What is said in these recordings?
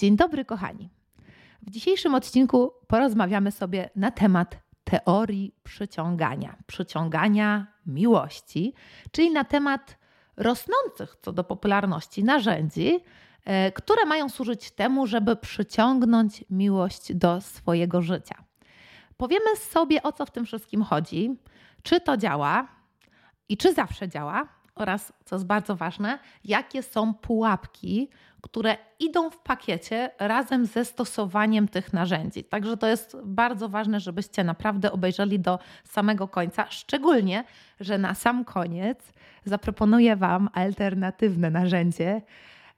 Dzień dobry, kochani. W dzisiejszym odcinku porozmawiamy sobie na temat teorii przyciągania, przyciągania miłości, czyli na temat rosnących co do popularności narzędzi, e, które mają służyć temu, żeby przyciągnąć miłość do swojego życia. Powiemy sobie, o co w tym wszystkim chodzi, czy to działa i czy zawsze działa, oraz, co jest bardzo ważne, jakie są pułapki, które idą w pakiecie razem ze stosowaniem tych narzędzi. Także to jest bardzo ważne, żebyście naprawdę obejrzeli do samego końca, szczególnie, że na sam koniec zaproponuję Wam alternatywne narzędzie,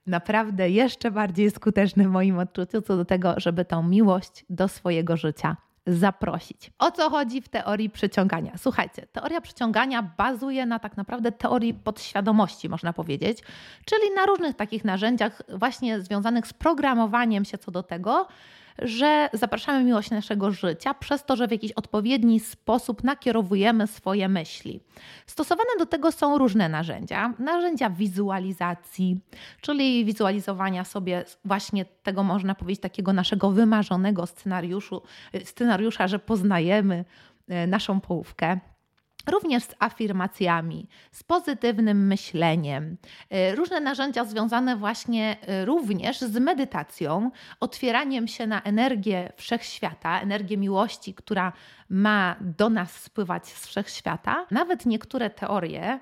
naprawdę jeszcze bardziej skuteczne w moim odczuciu co do tego, żeby tą miłość do swojego życia zaprosić. O co chodzi w teorii przyciągania? Słuchajcie, teoria przyciągania bazuje na tak naprawdę teorii podświadomości, można powiedzieć, czyli na różnych takich narzędziach właśnie związanych z programowaniem się co do tego, że zapraszamy miłość naszego życia przez to, że w jakiś odpowiedni sposób nakierowujemy swoje myśli. Stosowane do tego są różne narzędzia. Narzędzia wizualizacji, czyli wizualizowania sobie właśnie tego, można powiedzieć, takiego naszego wymarzonego scenariuszu, scenariusza, że poznajemy e, naszą połówkę również z afirmacjami, z pozytywnym myśleniem. Y, różne narzędzia związane właśnie y, również z medytacją, otwieraniem się na energię wszechświata, energię miłości, która ma do nas spływać z wszechświata. Nawet niektóre teorie,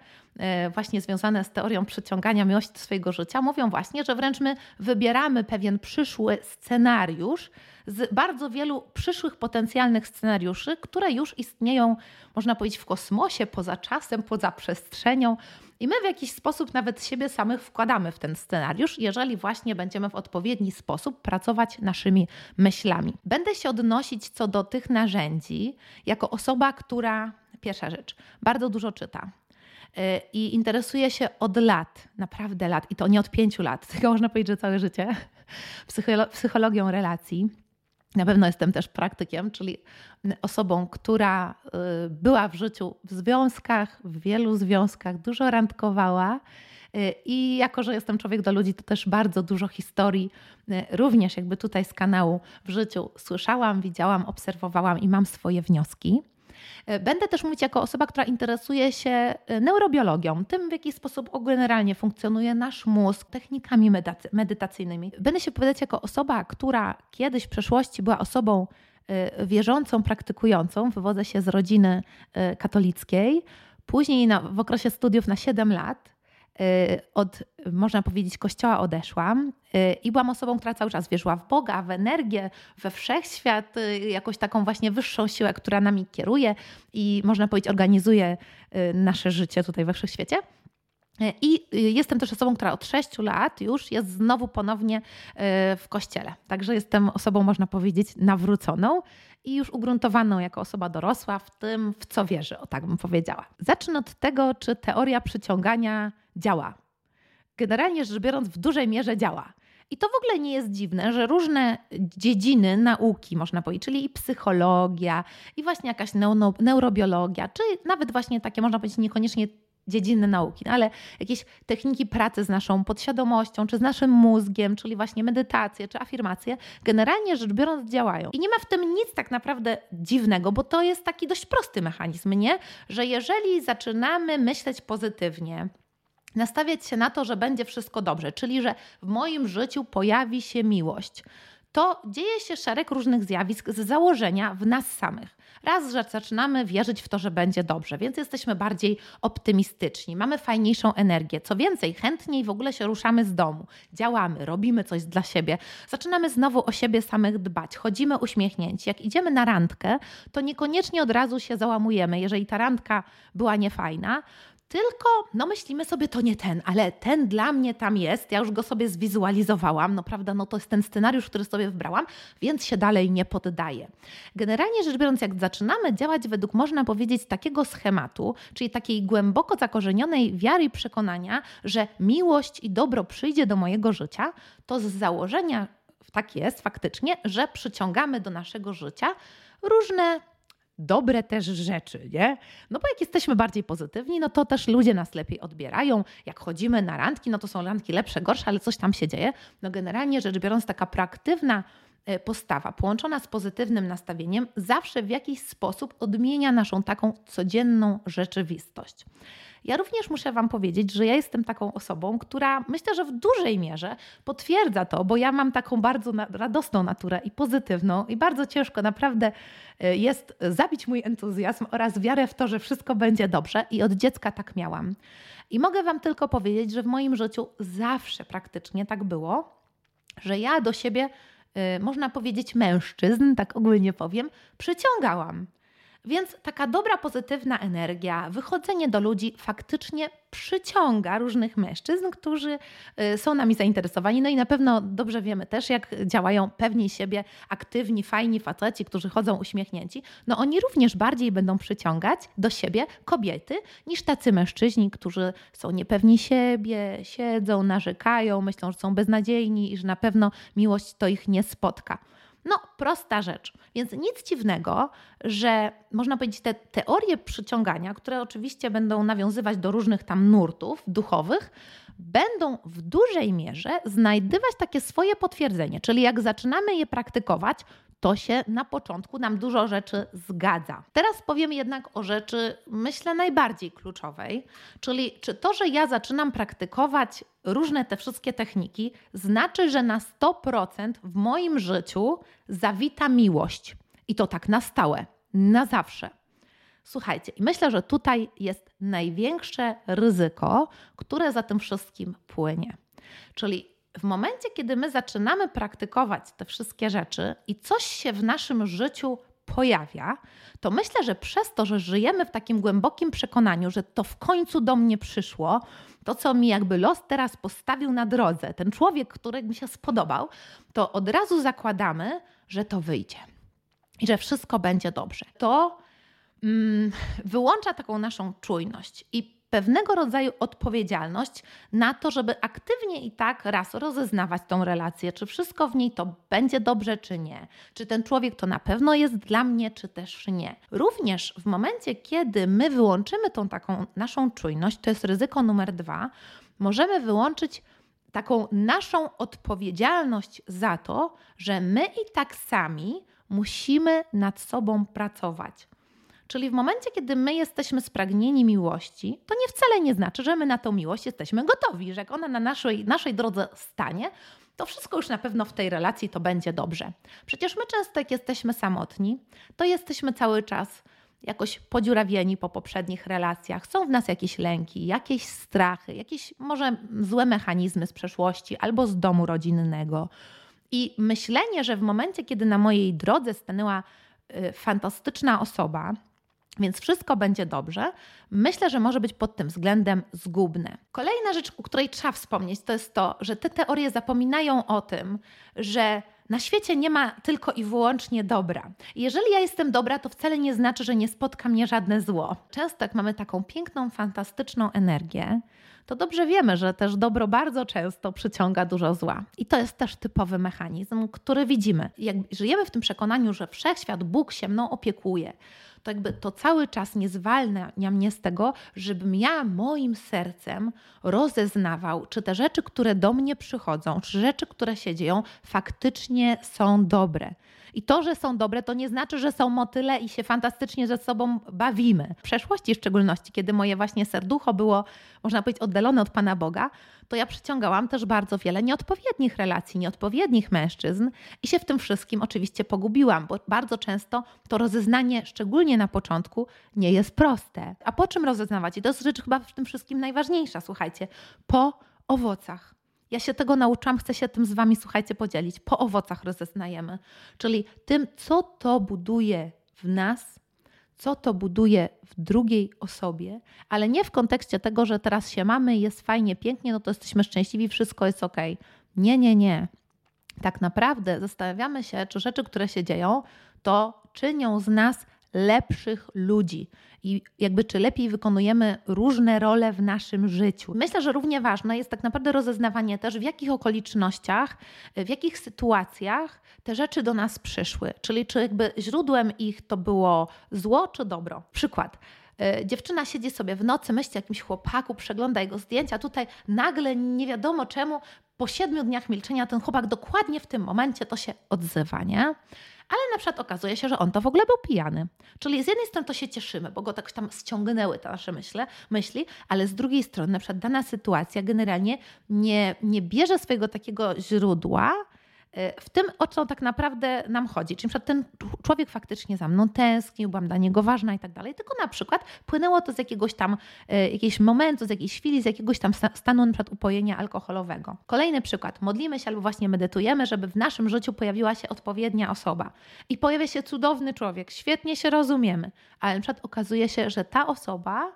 właśnie związane z teorią przyciągania miłości do swojego życia, mówią właśnie, że wręcz my wybieramy pewien przyszły scenariusz, z bardzo wielu przyszłych potencjalnych scenariuszy, które już istnieją, można powiedzieć, w kosmosie, poza czasem, poza przestrzenią. I my w jakiś sposób nawet siebie samych wkładamy w ten scenariusz, jeżeli właśnie będziemy w odpowiedni sposób pracować naszymi myślami. Będę się odnosić co do tych narzędzi jako osoba, która, pierwsza rzecz, bardzo dużo czyta i interesuje się od lat, naprawdę lat, i to nie od pięciu lat, tylko można powiedzieć, że całe życie, psychologią relacji. Na pewno jestem też praktykiem, czyli osobą, która y, była w życiu w związkach, w wielu związkach, dużo randkowała. Y, I jako, że jestem człowiek do ludzi, to też bardzo dużo historii, y, również jakby tutaj z kanału w życiu słyszałam, widziałam, obserwowałam i mam swoje wnioski. E, będę też mówić jako osoba, która interesuje się e, neurobiologią, tym w jaki sposób generalnie funkcjonuje nasz mózg, technikami medytacyjnymi. Będę się powiedzieć jako osoba, która kiedyś w przeszłości była osobą e, wierzącą, praktykującą, wywodzę się z rodziny katolickiej. Później na, w okresie studiów na 7 lat od, można powiedzieć, kościoła odeszłam y, i byłam osobą, która cały czas wierzyła w Boga, w energię, we wszechświat, y, jakoś taką właśnie wyższą siłę, która nami kieruje i można powiedzieć, organizuje nasze życie tutaj we wszechświecie. I jestem też osobą, która od 6 lat już jest znowu ponownie w kościele. Także jestem osobą, można powiedzieć, nawróconą i już ugruntowaną jako osoba dorosła w tym, w co wierzy, o tak bym powiedziała. Zacznę od tego, czy teoria przyciągania działa. Generalnie rzecz biorąc, w dużej mierze działa. I to w ogóle nie jest dziwne, że różne dziedziny nauki, można powiedzieć, czyli i psychologia, i właśnie jakaś neurobiologia, czy nawet właśnie takie, można powiedzieć, niekoniecznie dziedziny nauki, no ale jakieś techniki pracy z naszą podświadomością, czy z naszym mózgiem, czyli właśnie medytacje, czy afirmacje, generalnie rzecz biorąc działają. I nie ma w tym nic tak naprawdę dziwnego, bo to jest taki dość prosty mechanizm, nie? Że jeżeli zaczynamy myśleć pozytywnie, nastawiać się na to, że będzie wszystko dobrze, czyli że w moim życiu pojawi się miłość, to dzieje się szereg różnych zjawisk z założenia w nas samych. Raz, że zaczynamy wierzyć w to, że będzie dobrze, więc jesteśmy bardziej optymistyczni, mamy fajniejszą energię. Co więcej, chętniej w ogóle się ruszamy z domu, działamy, robimy coś dla siebie, zaczynamy znowu o siebie samych dbać, chodzimy uśmiechnięci. Jak idziemy na randkę, to niekoniecznie od razu się załamujemy, jeżeli ta randka była niefajna, tylko no myślimy sobie, to nie ten, ale ten dla mnie tam jest, ja już go sobie zwizualizowałam, no prawda, no to jest ten scenariusz, który sobie wybrałam, więc się dalej nie poddaję. Generalnie rzecz biorąc, jak zaczynamy działać według, można powiedzieć, takiego schematu, czyli takiej głęboko zakorzenionej wiary i przekonania, że miłość i dobro przyjdzie do mojego życia, to z założenia tak jest faktycznie, że przyciągamy do naszego życia różne dobre też rzeczy, nie? No bo jak jesteśmy bardziej pozytywni, no to też ludzie nas lepiej odbierają. Jak chodzimy na randki, no to są randki lepsze, gorsze, ale coś tam się dzieje. No generalnie rzecz biorąc, taka proaktywna postawa połączona z pozytywnym nastawieniem zawsze w jakiś sposób odmienia naszą taką codzienną rzeczywistość. Ja również muszę Wam powiedzieć, że ja jestem taką osobą, która myślę, że w dużej mierze potwierdza to, bo ja mam taką bardzo radosną naturę i pozytywną, i bardzo ciężko naprawdę e, jest zabić mój entuzjazm oraz wiarę w to, że wszystko będzie dobrze, i od dziecka tak miałam. I mogę Wam tylko powiedzieć, że w moim życiu zawsze praktycznie tak było, że ja do siebie, e, można powiedzieć, mężczyzn, tak ogólnie powiem, przyciągałam. Więc taka dobra, pozytywna energia, wychodzenie do ludzi faktycznie przyciąga różnych mężczyzn, którzy y, są nami zainteresowani. No i na pewno dobrze wiemy też, jak działają pewni siebie, aktywni, fajni faceci, którzy chodzą uśmiechnięci. No oni również bardziej będą przyciągać do siebie kobiety niż tacy mężczyźni, którzy są niepewni siebie, siedzą, narzekają, myślą, że są beznadziejni i że na pewno miłość to ich nie spotka. No, prosta rzecz. Więc nic dziwnego, że można powiedzieć, te teorie przyciągania, które oczywiście będą nawiązywać do różnych tam nurtów duchowych, będą w dużej mierze znajdywać takie swoje potwierdzenie. Czyli jak zaczynamy je praktykować, to się na początku nam dużo rzeczy zgadza. Teraz powiem jednak o rzeczy, myślę, najbardziej kluczowej, czyli czy to, że ja zaczynam praktykować różne te wszystkie techniki, znaczy, że na 100% w moim życiu zawita miłość. I to tak na stałe, na zawsze. Słuchajcie, myślę, że tutaj jest największe ryzyko, które za tym wszystkim płynie. Czyli w momencie, kiedy my zaczynamy praktykować te wszystkie rzeczy i coś się w naszym życiu pojawia, to myślę, że przez to, że żyjemy w takim głębokim przekonaniu, że to w końcu do mnie przyszło, to co mi jakby los teraz postawił na drodze, ten człowiek, który mi się spodobał, to od razu zakładamy, że to wyjdzie i że wszystko będzie dobrze. To mm, wyłącza taką naszą czujność i pewnego rodzaju odpowiedzialność na to, żeby aktywnie i tak raz rozeznawać tą relację, czy wszystko w niej to będzie dobrze, czy nie, czy ten człowiek to na pewno jest dla mnie, czy też nie. Również w momencie, kiedy my wyłączymy tą taką naszą czujność, to jest ryzyko numer dwa, możemy wyłączyć taką naszą odpowiedzialność za to, że my i tak sami musimy nad sobą pracować. Czyli w momencie, kiedy my jesteśmy spragnieni miłości, to nie wcale nie znaczy, że my na tą miłość jesteśmy gotowi, że jak ona na naszej, naszej drodze stanie, to wszystko już na pewno w tej relacji to będzie dobrze. Przecież my często, jak jesteśmy samotni, to jesteśmy cały czas jakoś podziurawieni po poprzednich relacjach. Są w nas jakieś lęki, jakieś strachy, jakieś może złe mechanizmy z przeszłości albo z domu rodzinnego. I myślenie, że w momencie, kiedy na mojej drodze stanęła y, fantastyczna osoba, więc wszystko będzie dobrze. Myślę, że może być pod tym względem zgubne. Kolejna rzecz, o której trzeba wspomnieć, to jest to, że te teorie zapominają o tym, że na świecie nie ma tylko i wyłącznie dobra. Jeżeli ja jestem dobra, to wcale nie znaczy, że nie spotka mnie żadne zło. Często jak mamy taką piękną, fantastyczną energię, to dobrze wiemy, że też dobro bardzo często przyciąga dużo zła. I to jest też typowy mechanizm, który widzimy. Jak żyjemy w tym przekonaniu, że wszechświat, Bóg się mną opiekuje, to jakby to cały czas nie zwalnia mnie z tego, żebym ja moim sercem rozeznawał, czy te rzeczy, które do mnie przychodzą, czy rzeczy, które się dzieją, faktycznie są dobre. I to, że są dobre, to nie znaczy, że są motyle i się fantastycznie ze sobą bawimy. W przeszłości w szczególności, kiedy moje właśnie serducho było, można powiedzieć, oddalone od Pana Boga, to ja przyciągałam też bardzo wiele nieodpowiednich relacji, nieodpowiednich mężczyzn i się w tym wszystkim oczywiście pogubiłam, bo bardzo często to rozeznanie, szczególnie na początku, nie jest proste. A po czym rozeznawać? I to jest rzecz chyba w tym wszystkim najważniejsza, słuchajcie, po owocach. Ja się tego nauczyłam, chcę się tym z Wami, słuchajcie, podzielić. Po owocach rozeznajemy, czyli tym, co to buduje w nas, co to buduje w drugiej osobie, ale nie w kontekście tego, że teraz się mamy, jest fajnie, pięknie, no to jesteśmy szczęśliwi, wszystko jest ok. Nie, nie, nie. Tak naprawdę zastanawiamy się, czy rzeczy, które się dzieją, to czynią z nas lepszych ludzi i jakby czy lepiej wykonujemy różne role w naszym życiu. Myślę, że równie ważne jest tak naprawdę rozeznawanie też, w jakich okolicznościach, w jakich sytuacjach te rzeczy do nas przyszły, czyli czy jakby źródłem ich to było zło czy dobro. Przykład. E, dziewczyna siedzi sobie w nocy, myśli o jakimś chłopaku, przegląda jego zdjęcia, tutaj nagle nie wiadomo czemu, po siedmiu dniach milczenia ten chłopak dokładnie w tym momencie to się odzywa, nie? Ale na przykład okazuje się, że on to w ogóle był pijany. Czyli z jednej strony to się cieszymy, bo go tak tam ściągnęły te nasze myśle, myśli, ale z drugiej strony na przykład dana sytuacja generalnie nie, nie bierze swojego takiego źródła, w tym, o co tak naprawdę nam chodzi. Czyli na ten człowiek faktycznie za mną tęsknił, byłam dla niego ważna i tak dalej, tylko na przykład płynęło to z jakiegoś tam e, jakiegoś momentu, z jakiejś chwili, z jakiegoś tam stanu przykład upojenia alkoholowego. Kolejny przykład. Modlimy się albo właśnie medytujemy, żeby w naszym życiu pojawiła się odpowiednia osoba. I pojawia się cudowny człowiek, świetnie się rozumiemy, ale przykład okazuje się, że ta osoba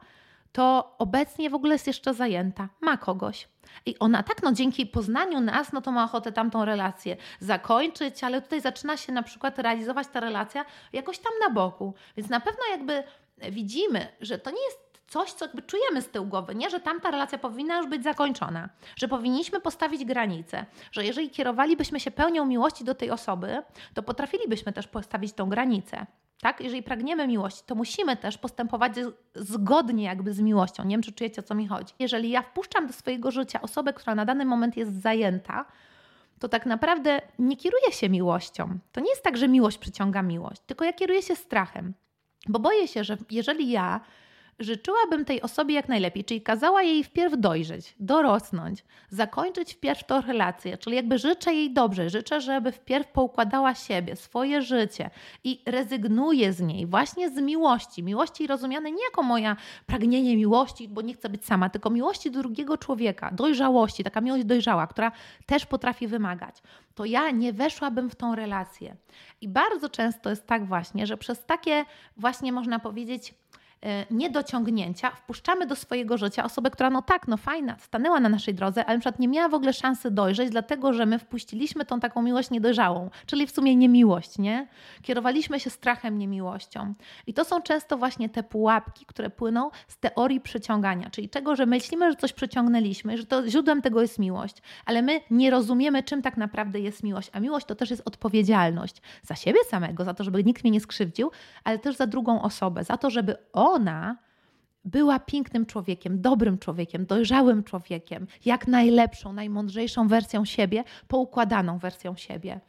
to obecnie w ogóle jest jeszcze zajęta, ma kogoś. I ona tak, no dzięki poznaniu nas, no to ma ochotę tamtą relację zakończyć, ale tutaj zaczyna się na przykład realizować ta relacja jakoś tam na boku. Więc na pewno jakby widzimy, że to nie jest coś, co jakby czujemy z tyłu głowy, nie? że tamta relacja powinna już być zakończona, że powinniśmy postawić granice, że jeżeli kierowalibyśmy się pełnią miłości do tej osoby, to potrafilibyśmy też postawić tą granicę. Tak? Jeżeli pragniemy miłości, to musimy też postępować zgodnie jakby z miłością. Nie wiem, czy czujecie, o co mi chodzi. Jeżeli ja wpuszczam do swojego życia osobę, która na dany moment jest zajęta, to tak naprawdę nie kieruję się miłością. To nie jest tak, że miłość przyciąga miłość, tylko ja kieruję się strachem. Bo boję się, że jeżeli ja Życzyłabym tej osobie jak najlepiej, czyli kazała jej wpierw dojrzeć, dorosnąć, zakończyć wpierw tą relację, czyli jakby życzę jej dobrze, życzę, żeby wpierw poukładała siebie, swoje życie i rezygnuję z niej właśnie z miłości. Miłości rozumiane nie jako moja pragnienie miłości, bo nie chcę być sama, tylko miłości drugiego człowieka, dojrzałości, taka miłość dojrzała, która też potrafi wymagać. To ja nie weszłabym w tą relację. I bardzo często jest tak właśnie, że przez takie właśnie można powiedzieć niedociągnięcia wpuszczamy do swojego życia osobę, która no tak, no fajna, stanęła na naszej drodze, ale na przykład nie miała w ogóle szansy dojrzeć, dlatego że my wpuściliśmy tą taką miłość niedojrzałą, czyli w sumie niemiłość, nie? Kierowaliśmy się strachem, niemiłością. I to są często właśnie te pułapki, które płyną z teorii przyciągania, czyli czego, że myślimy, że coś przyciągnęliśmy, że to źródłem tego jest miłość, ale my nie rozumiemy, czym tak naprawdę jest miłość, a miłość to też jest odpowiedzialność za siebie samego, za to, żeby nikt mnie nie skrzywdził, ale też za drugą osobę, za to, żeby on ona była pięknym człowiekiem, dobrym człowiekiem, dojrzałym człowiekiem, jak najlepszą, najmądrzejszą wersją siebie, poukładaną wersją siebie.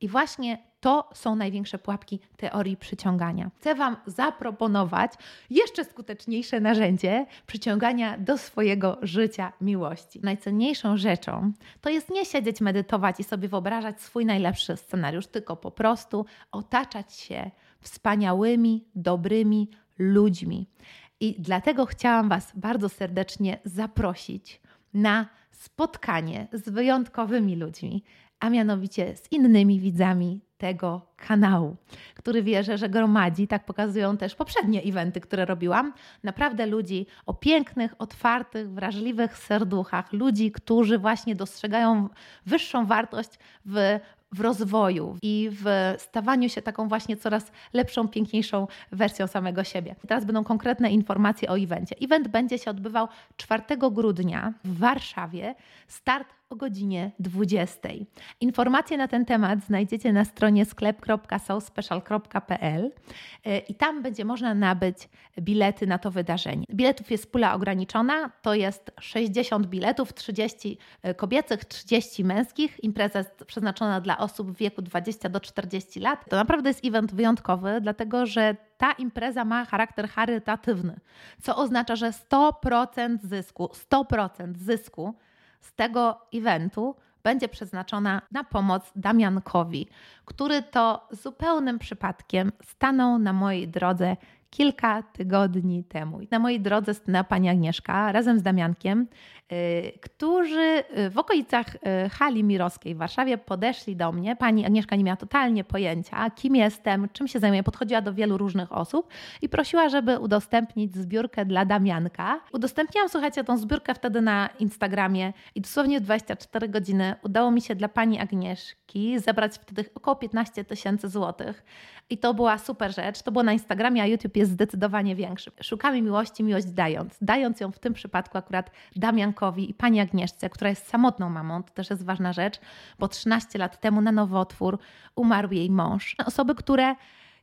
I właśnie to są największe pułapki teorii przyciągania. Chcę Wam zaproponować jeszcze skuteczniejsze narzędzie przyciągania do swojego życia miłości. Najcenniejszą rzeczą to jest nie siedzieć, medytować i sobie wyobrażać swój najlepszy scenariusz, tylko po prostu otaczać się wspaniałymi, dobrymi, ludźmi. I dlatego chciałam Was bardzo serdecznie zaprosić na spotkanie z wyjątkowymi ludźmi, a mianowicie z innymi widzami tego kanału, który wierzę, że gromadzi, tak pokazują też poprzednie eventy, które robiłam, naprawdę ludzi o pięknych, otwartych, wrażliwych serduchach, ludzi, którzy właśnie dostrzegają wyższą wartość w w rozwoju i w stawaniu się taką właśnie coraz lepszą, piękniejszą wersją samego siebie. Teraz będą konkretne informacje o evencie. Event będzie się odbywał 4 grudnia w Warszawie. Start o godzinie 20. Informacje na ten temat znajdziecie na stronie sklep.soulspecial.pl e, i tam będzie można nabyć bilety na to wydarzenie. Biletów jest pula ograniczona, to jest 60 biletów, 30 e, kobiecych, 30 męskich. Impreza jest przeznaczona dla osób w wieku 20 do 40 lat. To naprawdę jest event wyjątkowy, dlatego że ta impreza ma charakter charytatywny, co oznacza, że 100% zysku, 100% zysku z tego eventu będzie przeznaczona na pomoc Damiankowi, który to zupełnym przypadkiem stanął na mojej drodze kilka tygodni temu. Na mojej drodze stanęła pani Agnieszka razem z Damiankiem, y, którzy y, w okolicach y, hali mirowskiej w Warszawie podeszli do mnie. Pani Agnieszka nie miała totalnie pojęcia, kim jestem, czym się zajmuję. Podchodziła do wielu różnych osób i prosiła, żeby udostępnić zbiórkę dla Damianka. Udostępniłam, słuchajcie, tą zbiórkę wtedy na Instagramie i dosłownie w 24 godziny udało mi się dla pani Agnieszki zebrać wtedy około 15 tysięcy złotych. I to była super rzecz. To było na Instagramie, a YouTube jest zdecydowanie większy. Szukamy miłości, miłość dając. Dając ją w tym przypadku akurat Damiankowi i pani Agnieszce, która jest samotną mamą, to też jest ważna rzecz, bo 13 lat temu na nowotwór umarł jej mąż. Osoby, które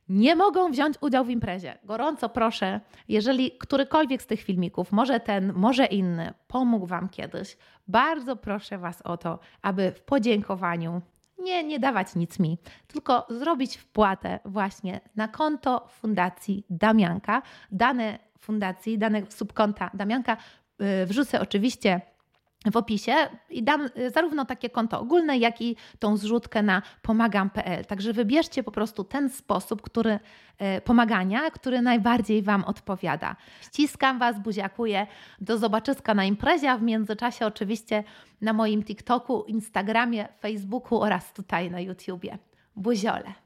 nie mogą wziąć udziału w imprezie. Gorąco proszę, jeżeli którykolwiek z tych filmików, może ten, może inny, pomógł Wam kiedyś, bardzo proszę Was o to, aby w podziękowaniu nie, nie dawać nic mi, tylko zrobić wpłatę właśnie na konto Fundacji Damianka. Dane fundacji, dane subkonta Damianka y, wrzucę oczywiście w opisie i dam y, zarówno takie konto ogólne, jak i tą zrzutkę na pomagam.pl. Także wybierzcie po prostu ten sposób, który y, pomagania, który najbardziej Wam odpowiada. Ściskam Was, buziakuję. Do zobaczyska na imprezie, a w międzyczasie oczywiście na moim TikToku, Instagramie, Facebooku oraz tutaj na YouTubie. Buziole.